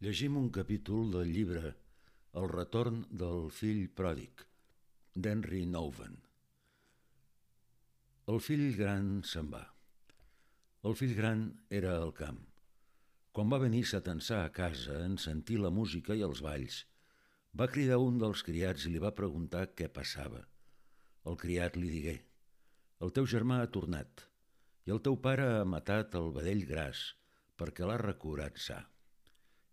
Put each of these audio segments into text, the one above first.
Llegim un capítol del llibre El retorn del fill pròdig, d'Henry Nouwen. El fill gran se'n va. El fill gran era al camp. Quan va venir a tensar a casa en sentir la música i els balls, va cridar un dels criats i li va preguntar què passava. El criat li digué, el teu germà ha tornat i el teu pare ha matat el vedell gras perquè l'ha recurat sa.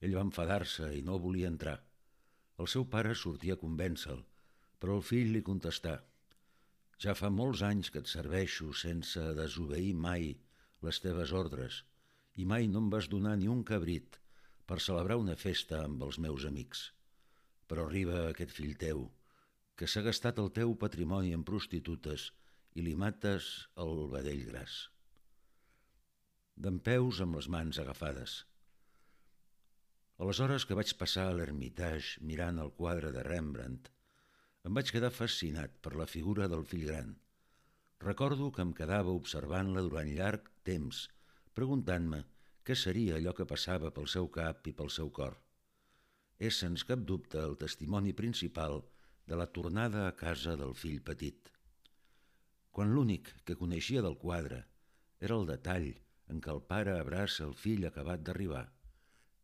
Ell va enfadar-se i no volia entrar. El seu pare sortia a convèncer-lo, però el fill li contestà «Ja fa molts anys que et serveixo sense desobeir mai les teves ordres i mai no em vas donar ni un cabrit per celebrar una festa amb els meus amics. Però arriba aquest fill teu, que s'ha gastat el teu patrimoni en prostitutes i li mates el vedell gras. D'en peus amb les mans agafades, Aleshores que vaig passar a l'Ermitage mirant el quadre de Rembrandt, em vaig quedar fascinat per la figura del fill gran. Recordo que em quedava observant-la durant llarg temps, preguntant-me què seria allò que passava pel seu cap i pel seu cor. És, sens cap dubte, el testimoni principal de la tornada a casa del fill petit. Quan l'únic que coneixia del quadre era el detall en què el pare abraça el fill acabat d'arribar,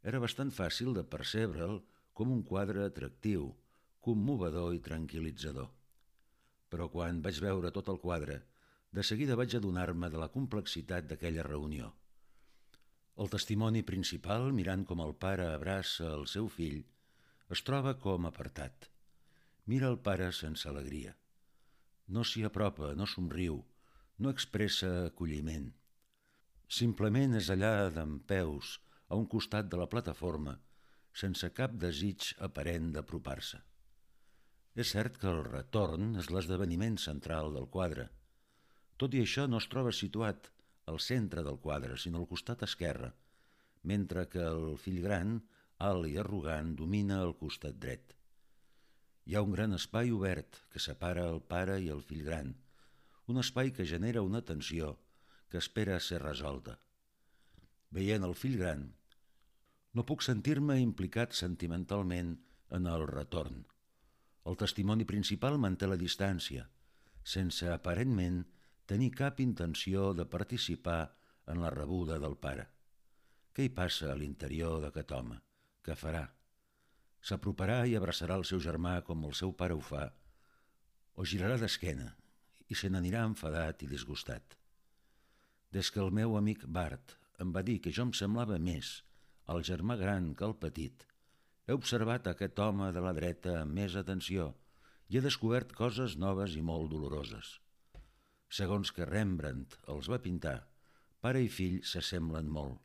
era bastant fàcil de percebre'l com un quadre atractiu, commovedor i tranquil·litzador. Però quan vaig veure tot el quadre, de seguida vaig adonar-me de la complexitat d'aquella reunió. El testimoni principal, mirant com el pare abraça el seu fill, es troba com apartat. Mira el pare sense alegria. No s'hi apropa, no somriu, no expressa acolliment. Simplement és allà d'en peus, a un costat de la plataforma, sense cap desig aparent d'apropar-se. És cert que el retorn és l'esdeveniment central del quadre. Tot i això no es troba situat al centre del quadre, sinó al costat esquerre, mentre que el fill gran, alt i arrogant, domina el costat dret. Hi ha un gran espai obert que separa el pare i el fill gran, un espai que genera una tensió que espera ser resolta. Veient el fill gran, no puc sentir-me implicat sentimentalment en el retorn. El testimoni principal manté la distància, sense aparentment tenir cap intenció de participar en la rebuda del pare. Què hi passa a l'interior d'aquest home? Què farà? S'aproparà i abraçarà el seu germà com el seu pare ho fa, o girarà d'esquena i se n'anirà enfadat i disgustat. Des que el meu amic Bart em va dir que jo em semblava més el germà gran que el petit, he observat aquest home de la dreta amb més atenció i he descobert coses noves i molt doloroses. Segons que Rembrandt els va pintar, pare i fill s'assemblen molt.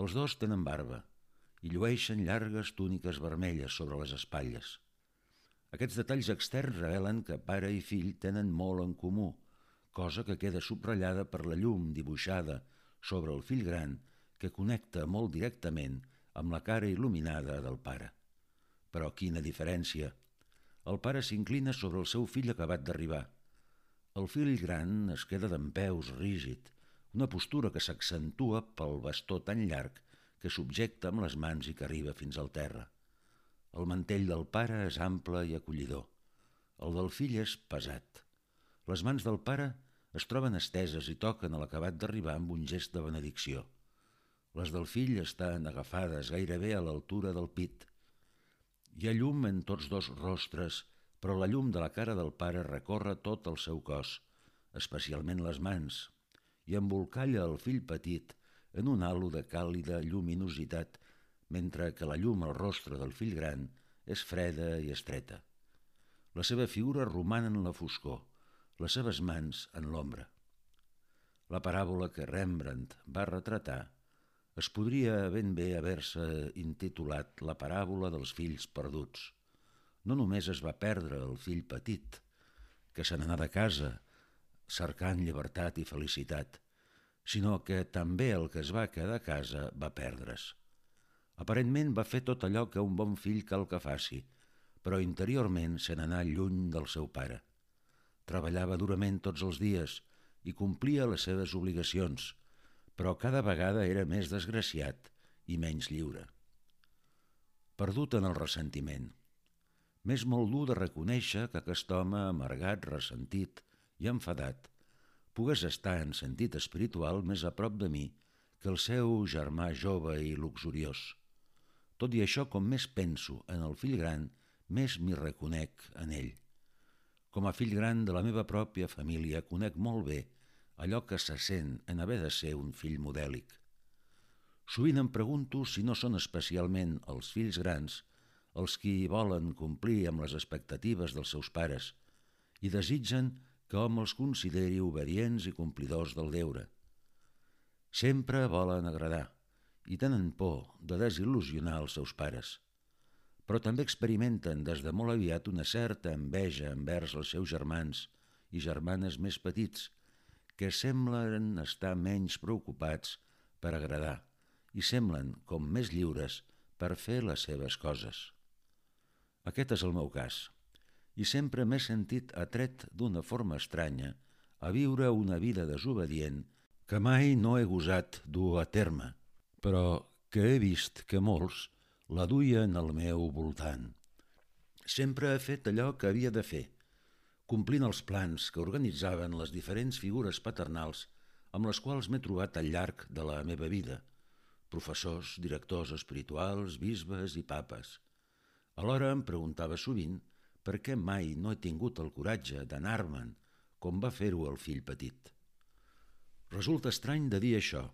Els dos tenen barba i llueixen llargues túniques vermelles sobre les espatlles. Aquests detalls externs revelen que pare i fill tenen molt en comú, cosa que queda subratllada per la llum dibuixada sobre el fill gran que connecta molt directament amb la cara il·luminada del pare. Però quina diferència! El pare s'inclina sobre el seu fill acabat d'arribar. El fill gran es queda peus rígid, una postura que s'accentua pel bastó tan llarg que subjecta amb les mans i que arriba fins al terra. El mantell del pare és ample i acollidor. El del fill és pesat. Les mans del pare es troben esteses i toquen a l'acabat d'arribar amb un gest de benedicció. Les del fill estan agafades gairebé a l'altura del pit. Hi ha llum en tots dos rostres, però la llum de la cara del pare recorre tot el seu cos, especialment les mans, i embolcalla el fill petit en un halo de càlida lluminositat, mentre que la llum al rostre del fill gran és freda i estreta. La seva figura roman en la foscor, les seves mans en l'ombra. La paràbola que Rembrandt va retratar es podria ben bé haver-se intitulat La paràbola dels fills perduts. No només es va perdre el fill petit, que se n'anà de casa cercant llibertat i felicitat, sinó que també el que es va quedar a casa va perdre's. Aparentment va fer tot allò que un bon fill cal que faci, però interiorment se n'anà lluny del seu pare. Treballava durament tots els dies i complia les seves obligacions, però cada vegada era més desgraciat i menys lliure. perdut en el ressentiment. M'és molt dur de reconèixer que aquest home amargat, ressentit i enfadat pogués estar en sentit espiritual més a prop de mi que el seu germà jove i luxuriós. Tot i això, com més penso en el fill gran, més m'hi reconec en ell. Com a fill gran de la meva pròpia família, conec molt bé allò que se sent en haver de ser un fill modèlic. Sovint em pregunto si no són especialment els fills grans els qui volen complir amb les expectatives dels seus pares i desitgen que hom els consideri obedients i complidors del deure. Sempre volen agradar i tenen por de desil·lusionar els seus pares, però també experimenten des de molt aviat una certa enveja envers els seus germans i germanes més petits, que semblen estar menys preocupats per agradar i semblen com més lliures per fer les seves coses. Aquest és el meu cas, i sempre m'he sentit atret d'una forma estranya a viure una vida desobedient que mai no he gosat dur a terme, però que he vist que molts la duien al meu voltant. Sempre he fet allò que havia de fer, complint els plans que organitzaven les diferents figures paternals amb les quals m'he trobat al llarg de la meva vida – professors, directors espirituals, bisbes i papes. Alhora em preguntava sovint per què mai no he tingut el coratge d'anar-me'n com va fer-ho el fill petit. Resulta estrany de dir això,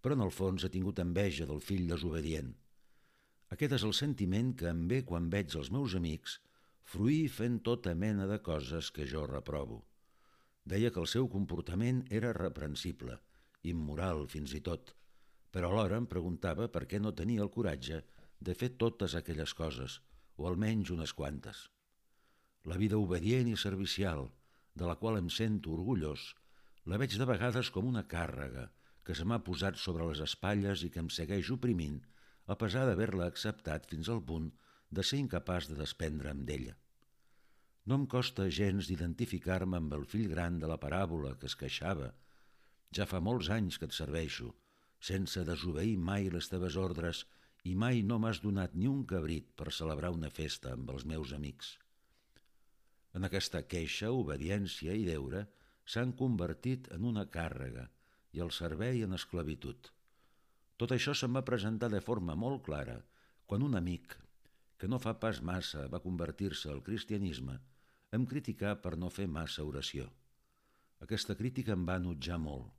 però en el fons he tingut enveja del fill desobedient. Aquest és el sentiment que em ve quan veig els meus amics fruir fent tota mena de coses que jo reprovo. Deia que el seu comportament era reprensible, immoral fins i tot, però alhora em preguntava per què no tenia el coratge de fer totes aquelles coses, o almenys unes quantes. La vida obedient i servicial, de la qual em sento orgullós, la veig de vegades com una càrrega que se m'ha posat sobre les espatlles i que em segueix oprimint, a pesar d'haver-la acceptat fins al punt de ser incapaç de desprendre'm d'ella. No em costa gens d'identificar-me amb el fill gran de la paràbola que es queixava. Ja fa molts anys que et serveixo, sense desobeir mai les teves ordres i mai no m'has donat ni un cabrit per celebrar una festa amb els meus amics. En aquesta queixa, obediència i deure s'han convertit en una càrrega i el servei en esclavitud. Tot això se'm va presentar de forma molt clara quan un amic, que no fa pas massa va convertir-se al cristianisme, em criticà per no fer massa oració. Aquesta crítica em va enutjar molt.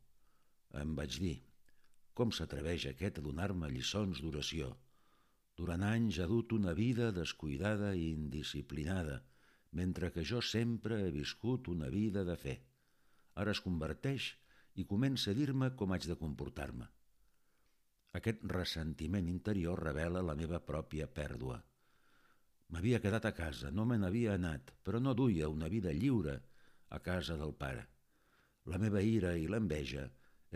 Em vaig dir, com s'atreveix aquest a donar-me lliçons d'oració? Durant anys ha dut una vida descuidada i indisciplinada, mentre que jo sempre he viscut una vida de fe. Ara es converteix i comença a dir-me com haig de comportar-me. Aquest ressentiment interior revela la meva pròpia pèrdua. M'havia quedat a casa, no me n'havia anat, però no duia una vida lliure a casa del pare. La meva ira i l'enveja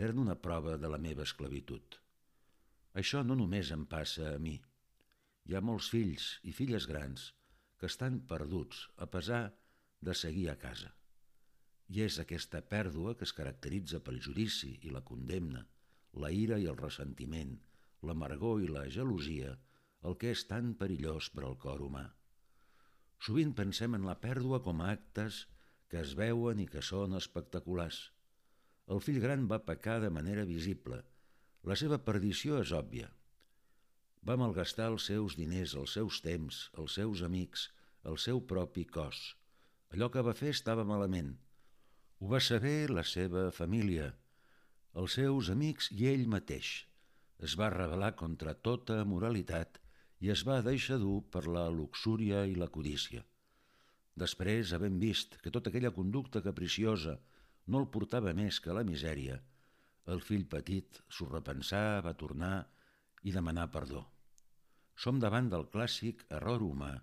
eren una prova de la meva esclavitud. Això no només em passa a mi. Hi ha molts fills i filles grans que estan perduts a pesar de seguir a casa. I és aquesta pèrdua que es caracteritza pel judici i la condemna, la ira i el ressentiment, l'amargor i la gelosia, el que és tan perillós per al cor humà. Sovint pensem en la pèrdua com a actes que es veuen i que són espectaculars, el fill gran va pecar de manera visible. La seva perdició és òbvia. Va malgastar els seus diners, els seus temps, els seus amics, el seu propi cos. Allò que va fer estava malament. Ho va saber la seva família, els seus amics i ell mateix. Es va rebel·lar contra tota moralitat i es va deixar dur per la luxúria i la codícia. Després, havent vist que tota aquella conducta capriciosa no el portava més que la misèria, el fill petit s'ho repensà, va tornar i demanar perdó. Som davant del clàssic error humà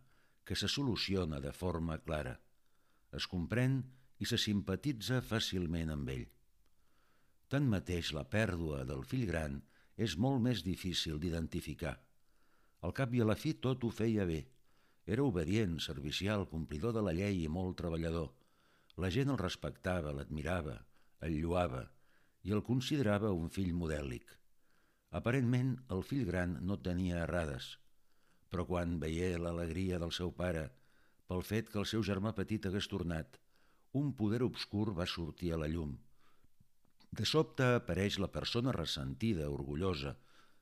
que se soluciona de forma clara. Es comprèn i se simpatitza fàcilment amb ell. Tanmateix, la pèrdua del fill gran és molt més difícil d'identificar. Al cap i a la fi tot ho feia bé. Era obedient, servicial, complidor de la llei i molt treballador – la gent el respectava, l'admirava, el lluava i el considerava un fill modèlic. Aparentment, el fill gran no tenia errades, però quan veié l'alegria del seu pare pel fet que el seu germà petit hagués tornat, un poder obscur va sortir a la llum. De sobte apareix la persona ressentida, orgullosa,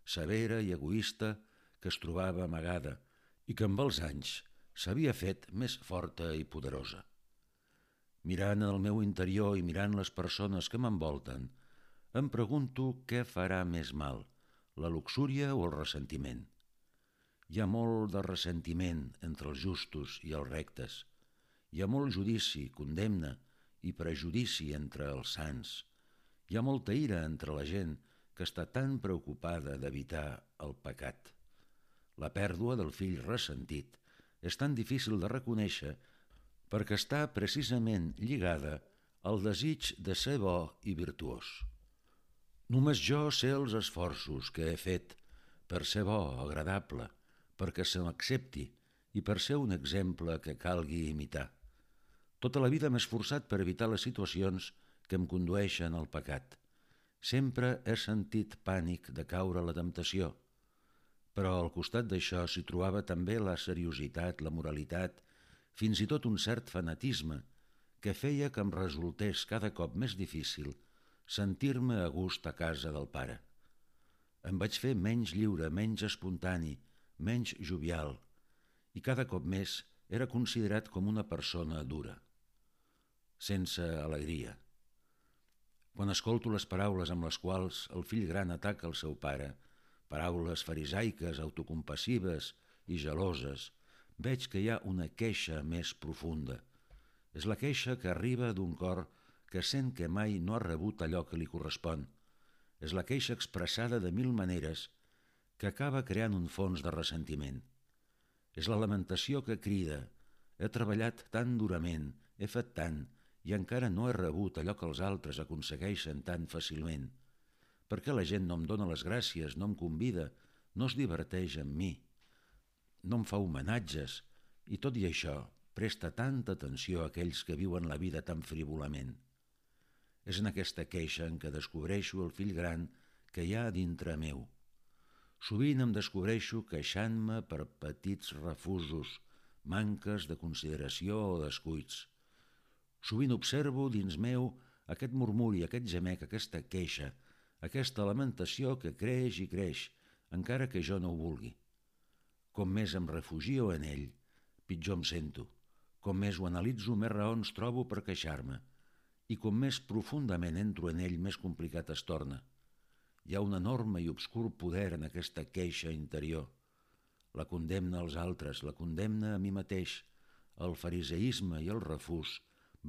severa i egoista que es trobava amagada i que amb els anys s'havia fet més forta i poderosa. Mirant el meu interior i mirant les persones que m'envolten, em pregunto què farà més mal, la luxúria o el ressentiment. Hi ha molt de ressentiment entre els justos i els rectes. Hi ha molt judici, condemna i prejudici entre els sants. Hi ha molta ira entre la gent que està tan preocupada d'evitar el pecat. La pèrdua del fill ressentit és tan difícil de reconèixer perquè està precisament lligada al desig de ser bo i virtuós. Només jo sé els esforços que he fet per ser bo, agradable, perquè se m'accepti i per ser un exemple que calgui imitar. Tota la vida m'he esforçat per evitar les situacions que em condueixen al pecat. Sempre he sentit pànic de caure a la temptació, però al costat d'això s'hi trobava també la seriositat, la moralitat, fins i tot un cert fanatisme que feia que em resultés cada cop més difícil sentir-me a gust a casa del pare. Em vaig fer menys lliure, menys espontani, menys jovial, i cada cop més era considerat com una persona dura, sense alegria. Quan escolto les paraules amb les quals el fill gran ataca el seu pare, paraules farisaiques, autocompassives i geloses, veig que hi ha una queixa més profunda. És la queixa que arriba d'un cor que sent que mai no ha rebut allò que li correspon. És la queixa expressada de mil maneres que acaba creant un fons de ressentiment. És la lamentació que crida he treballat tan durament, he fet tant, i encara no he rebut allò que els altres aconsegueixen tan fàcilment. Per què la gent no em dóna les gràcies, no em convida, no es diverteix amb mi, no em fa homenatges, i tot i això presta tanta atenció a aquells que viuen la vida tan frívolament. És en aquesta queixa en què descobreixo el fill gran que hi ha dintre meu, Sovint em descobreixo queixant-me per petits refusos, manques de consideració o descuits. Sovint observo dins meu aquest murmuri, aquest gemec, aquesta queixa, aquesta lamentació que creix i creix, encara que jo no ho vulgui. Com més em refugio en ell, pitjor em sento. Com més ho analitzo, més raons trobo per queixar-me. I com més profundament entro en ell, més complicat es torna. Hi ha un enorme i obscur poder en aquesta queixa interior. La condemna als altres, la condemna a mi mateix, el fariseisme i el refús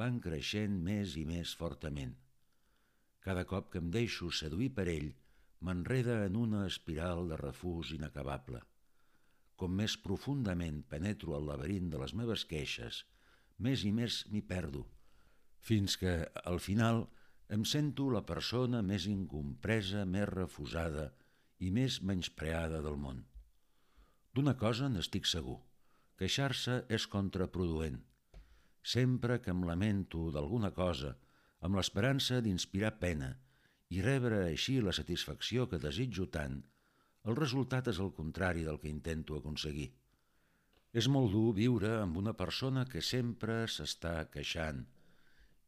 van creixent més i més fortament. Cada cop que em deixo seduir per ell, m'enreda en una espiral de refús inacabable. Com més profundament penetro al laberint de les meves queixes, més i més m'hi perdo, fins que, al final, em sento la persona més incompresa, més refusada i més menyspreada del món. D'una cosa n'estic segur, queixar-se és contraproduent. Sempre que em lamento d'alguna cosa, amb l'esperança d'inspirar pena i rebre així la satisfacció que desitjo tant, el resultat és el contrari del que intento aconseguir. És molt dur viure amb una persona que sempre s'està queixant,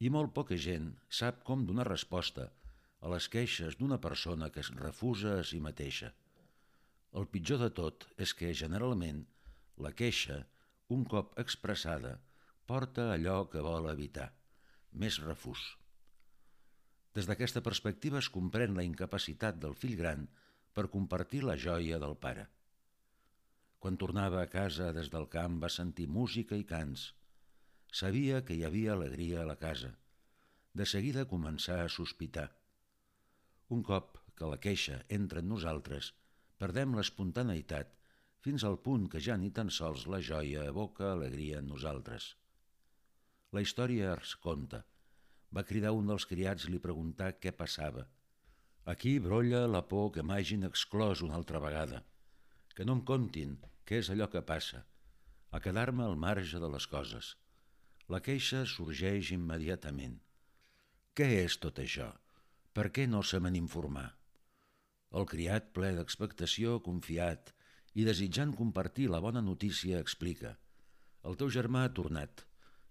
i molt poca gent sap com donar resposta a les queixes d'una persona que es refusa a si mateixa. El pitjor de tot és que, generalment, la queixa, un cop expressada, porta allò que vol evitar, més refús. Des d'aquesta perspectiva es comprèn la incapacitat del fill gran per compartir la joia del pare. Quan tornava a casa des del camp va sentir música i cants, Sabia que hi havia alegria a la casa. De seguida començà a sospitar. Un cop que la queixa entra en nosaltres, perdem l'espontaneïtat fins al punt que ja ni tan sols la joia evoca alegria en nosaltres. La història es conta. Va cridar un dels criats i li preguntar què passava. Aquí brolla la por que m'hagin exclòs una altra vegada. Que no em contin què és allò que passa. A quedar-me al marge de les coses. La queixa sorgeix immediatament. Què és tot això? Per què no se me n'informar? El criat, ple d'expectació, confiat i desitjant compartir la bona notícia explica «El teu germà ha tornat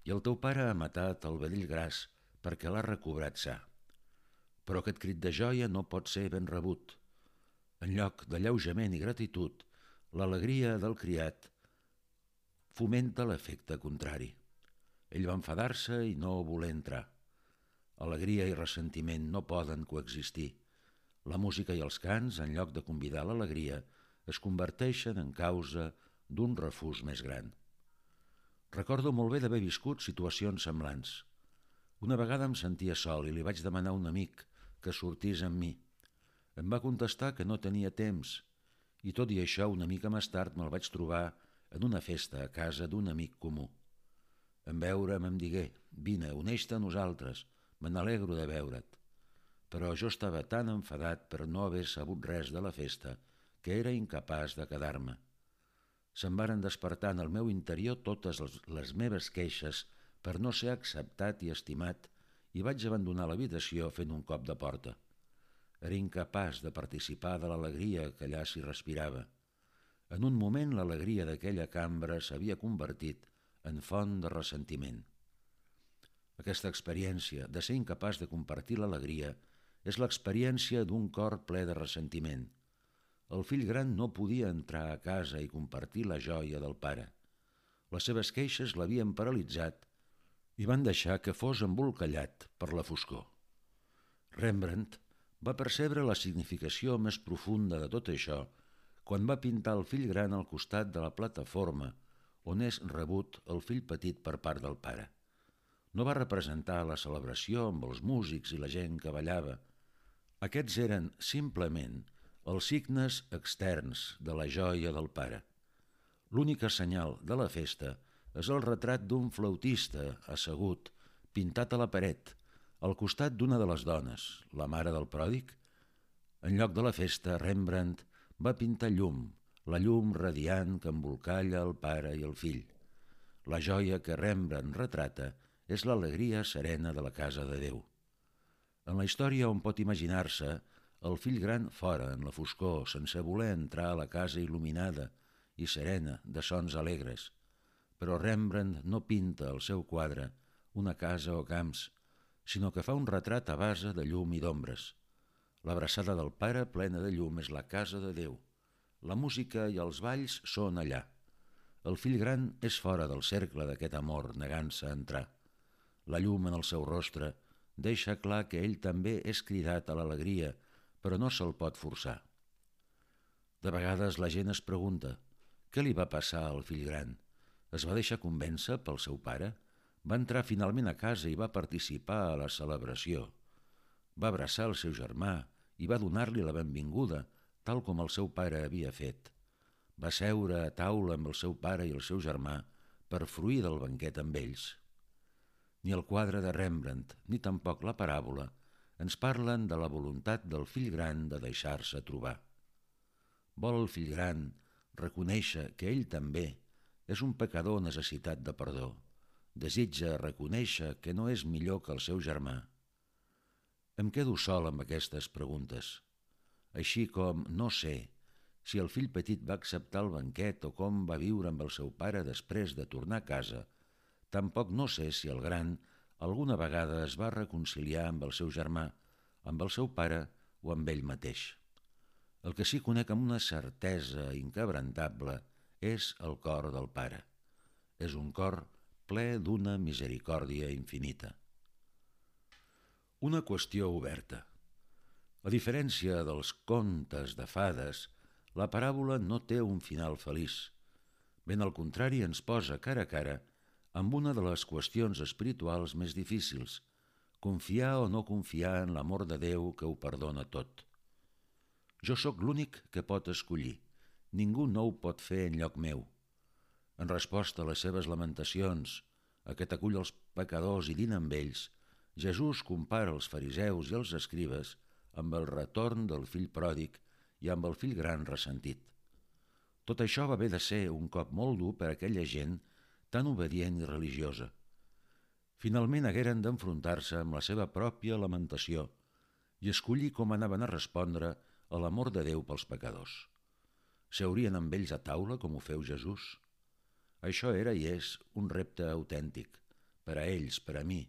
i el teu pare ha matat el vedell gras perquè l'ha recobrat sa. Però aquest crit de joia no pot ser ben rebut. En lloc de lleujament i gratitud, l'alegria del criat fomenta l'efecte contrari. Ell va enfadar-se i no voler entrar. Alegria i ressentiment no poden coexistir. La música i els cants, en lloc de convidar l'alegria, es converteixen en causa d'un refús més gran. Recordo molt bé d'haver viscut situacions semblants. Una vegada em sentia sol i li vaig demanar a un amic que sortís amb mi. Em va contestar que no tenia temps i tot i això una mica més tard me'l vaig trobar en una festa a casa d'un amic comú. En veure'm em digué, vine, uneix-te a nosaltres, me n'alegro de veure't però jo estava tan enfadat per no haver sabut res de la festa que era incapaç de quedar-me. Se'n varen despertar en el meu interior totes les meves queixes per no ser acceptat i estimat i vaig abandonar l'habitació fent un cop de porta. Era incapaç de participar de l'alegria que allà s'hi respirava. En un moment l'alegria d'aquella cambra s'havia convertit en font de ressentiment. Aquesta experiència de ser incapaç de compartir l'alegria és l'experiència d'un cor ple de ressentiment. El fill gran no podia entrar a casa i compartir la joia del pare. Les seves queixes l'havien paralitzat i van deixar que fos embolcallat per la foscor. Rembrandt va percebre la significació més profunda de tot això quan va pintar el fill gran al costat de la plataforma on és rebut el fill petit per part del pare. No va representar la celebració amb els músics i la gent que ballava, aquests eren simplement els signes externs de la joia del pare. L'única senyal de la festa és el retrat d'un flautista assegut, pintat a la paret, al costat d'una de les dones, la mare del pròdig. En lloc de la festa, Rembrandt va pintar llum, la llum radiant que embolcalla el pare i el fill. La joia que Rembrandt retrata és l'alegria serena de la casa de Déu. En la història on pot imaginar-se el fill gran fora, en la foscor, sense voler entrar a la casa il·luminada i serena de sons alegres. Però Rembrandt no pinta el seu quadre una casa o camps, sinó que fa un retrat a base de llum i d'ombres. L'abraçada del pare plena de llum és la casa de Déu. La música i els balls són allà. El fill gran és fora del cercle d'aquest amor, negant-se a entrar. La llum en el seu rostre deixa clar que ell també és cridat a l'alegria, però no se'l pot forçar. De vegades la gent es pregunta què li va passar al fill gran? Es va deixar convèncer pel seu pare? Va entrar finalment a casa i va participar a la celebració. Va abraçar el seu germà i va donar-li la benvinguda, tal com el seu pare havia fet. Va seure a taula amb el seu pare i el seu germà per fruir del banquet amb ells ni el quadre de Rembrandt, ni tampoc la paràbola, ens parlen de la voluntat del fill gran de deixar-se trobar. Vol el fill gran reconèixer que ell també és un pecador necessitat de perdó. Desitja reconèixer que no és millor que el seu germà. Em quedo sol amb aquestes preguntes, així com no sé si el fill petit va acceptar el banquet o com va viure amb el seu pare després de tornar a casa Tampoc no sé si el gran alguna vegada es va reconciliar amb el seu germà, amb el seu pare o amb ell mateix. El que sí conec amb una certesa inquebrantable és el cor del pare. És un cor ple d'una misericòrdia infinita. Una qüestió oberta. A diferència dels contes de fades, la paràbola no té un final feliç. Ben al contrari, ens posa cara a cara amb una de les qüestions espirituals més difícils, confiar o no confiar en l'amor de Déu que ho perdona tot. Jo sóc l'únic que pot escollir, ningú no ho pot fer en lloc meu. En resposta a les seves lamentacions, a que t'acull els pecadors i dina amb ells, Jesús compara els fariseus i els escribes amb el retorn del fill pròdig i amb el fill gran ressentit. Tot això va haver de ser un cop molt dur per a aquella gent tan obedient i religiosa. Finalment hagueren d'enfrontar-se amb la seva pròpia lamentació i escollir com anaven a respondre a l'amor de Déu pels pecadors. Seurien amb ells a taula com ho feu Jesús? Això era i és un repte autèntic, per a ells, per a mi,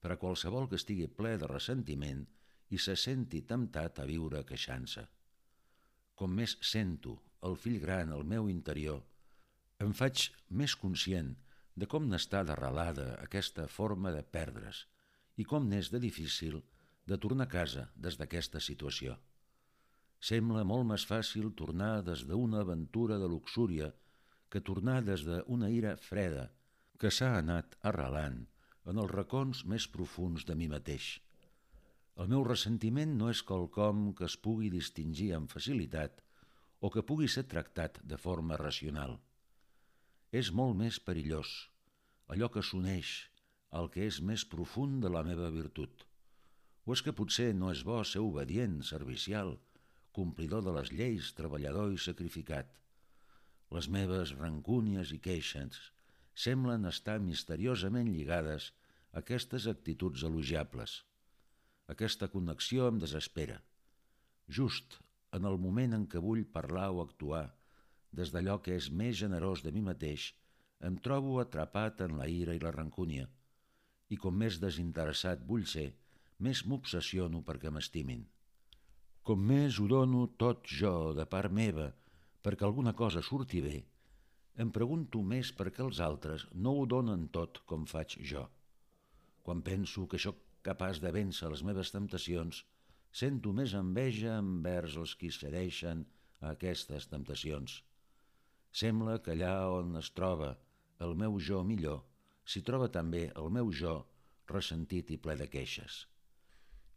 per a qualsevol que estigui ple de ressentiment i se senti temptat a viure queixant-se. Com més sento el fill gran al meu interior, em faig més conscient de com n'està d'arrelada aquesta forma de perdre's i com n'és de difícil de tornar a casa des d'aquesta situació. Sembla molt més fàcil tornar des d'una aventura de luxúria que tornar des d'una ira freda que s'ha anat arrelant en els racons més profuns de mi mateix. El meu ressentiment no és quelcom que es pugui distingir amb facilitat o que pugui ser tractat de forma racional. És molt més perillós, allò que s'uneix al que és més profund de la meva virtut. O és que potser no és bo ser obedient, servicial, complidor de les lleis, treballador i sacrificat. Les meves rancúnies i queixes semblen estar misteriosament lligades a aquestes actituds elogiables. Aquesta connexió em desespera. Just en el moment en què vull parlar o actuar des d'allò que és més generós de mi mateix, em trobo atrapat en la ira i la rancúnia, i com més desinteressat vull ser, més m'obsessiono perquè m'estimin. Com més ho dono tot jo de part meva perquè alguna cosa surti bé, em pregunto més per què els altres no ho donen tot com faig jo. Quan penso que sóc capaç de vèncer les meves temptacions, sento més enveja envers els qui cedeixen a aquestes temptacions. Sembla que allà on es troba el meu jo millor, s'hi troba també el meu jo ressentit i ple de queixes.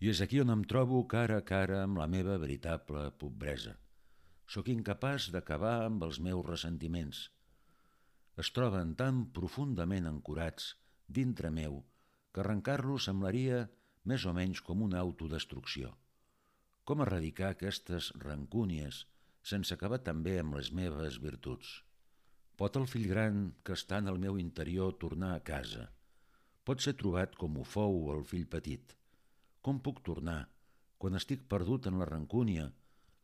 I és aquí on em trobo cara a cara amb la meva veritable pobresa. Sóc incapaç d'acabar amb els meus ressentiments. Es troben tan profundament ancorats dintre meu que arrencar-los semblaria més o menys com una autodestrucció. Com erradicar aquestes rancúnies sense acabar també amb les meves virtuts? Pot el fill gran que està en el meu interior tornar a casa? Pot ser trobat com ho fou el fill petit? Com puc tornar, quan estic perdut en la rancúnia,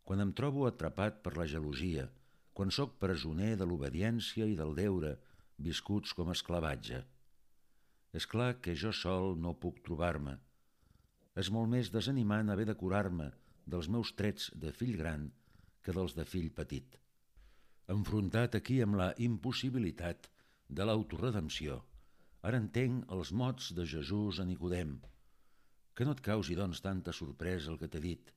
quan em trobo atrapat per la gelosia, quan sóc presoner de l'obediència i del deure, viscuts com esclavatge? És clar que jo sol no puc trobar-me. És molt més desanimant haver de curar-me dels meus trets de fill gran que dels de fill petit enfrontat aquí amb la impossibilitat de l'autoredempció, ara entenc els mots de Jesús a Nicodem. Que no et causi, doncs, tanta sorpresa el que t'he dit.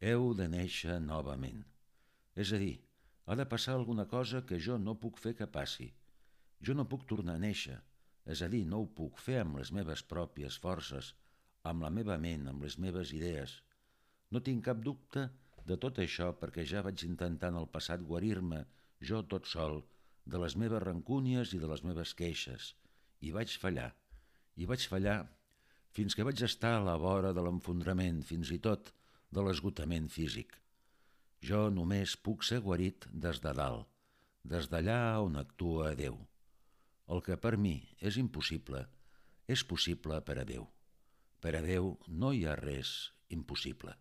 Heu de néixer novament. És a dir, ha de passar alguna cosa que jo no puc fer que passi. Jo no puc tornar a néixer, és a dir, no ho puc fer amb les meves pròpies forces, amb la meva ment, amb les meves idees. No tinc cap dubte de tot això perquè ja vaig intentar en el passat guarir-me jo tot sol, de les meves rancúnies i de les meves queixes, i vaig fallar, i vaig fallar fins que vaig estar a la vora de l'enfondrament, fins i tot de l'esgotament físic. Jo només puc ser guarit des de dalt, des d'allà on actua Déu. El que per mi és impossible, és possible per a Déu. Per a Déu no hi ha res impossible.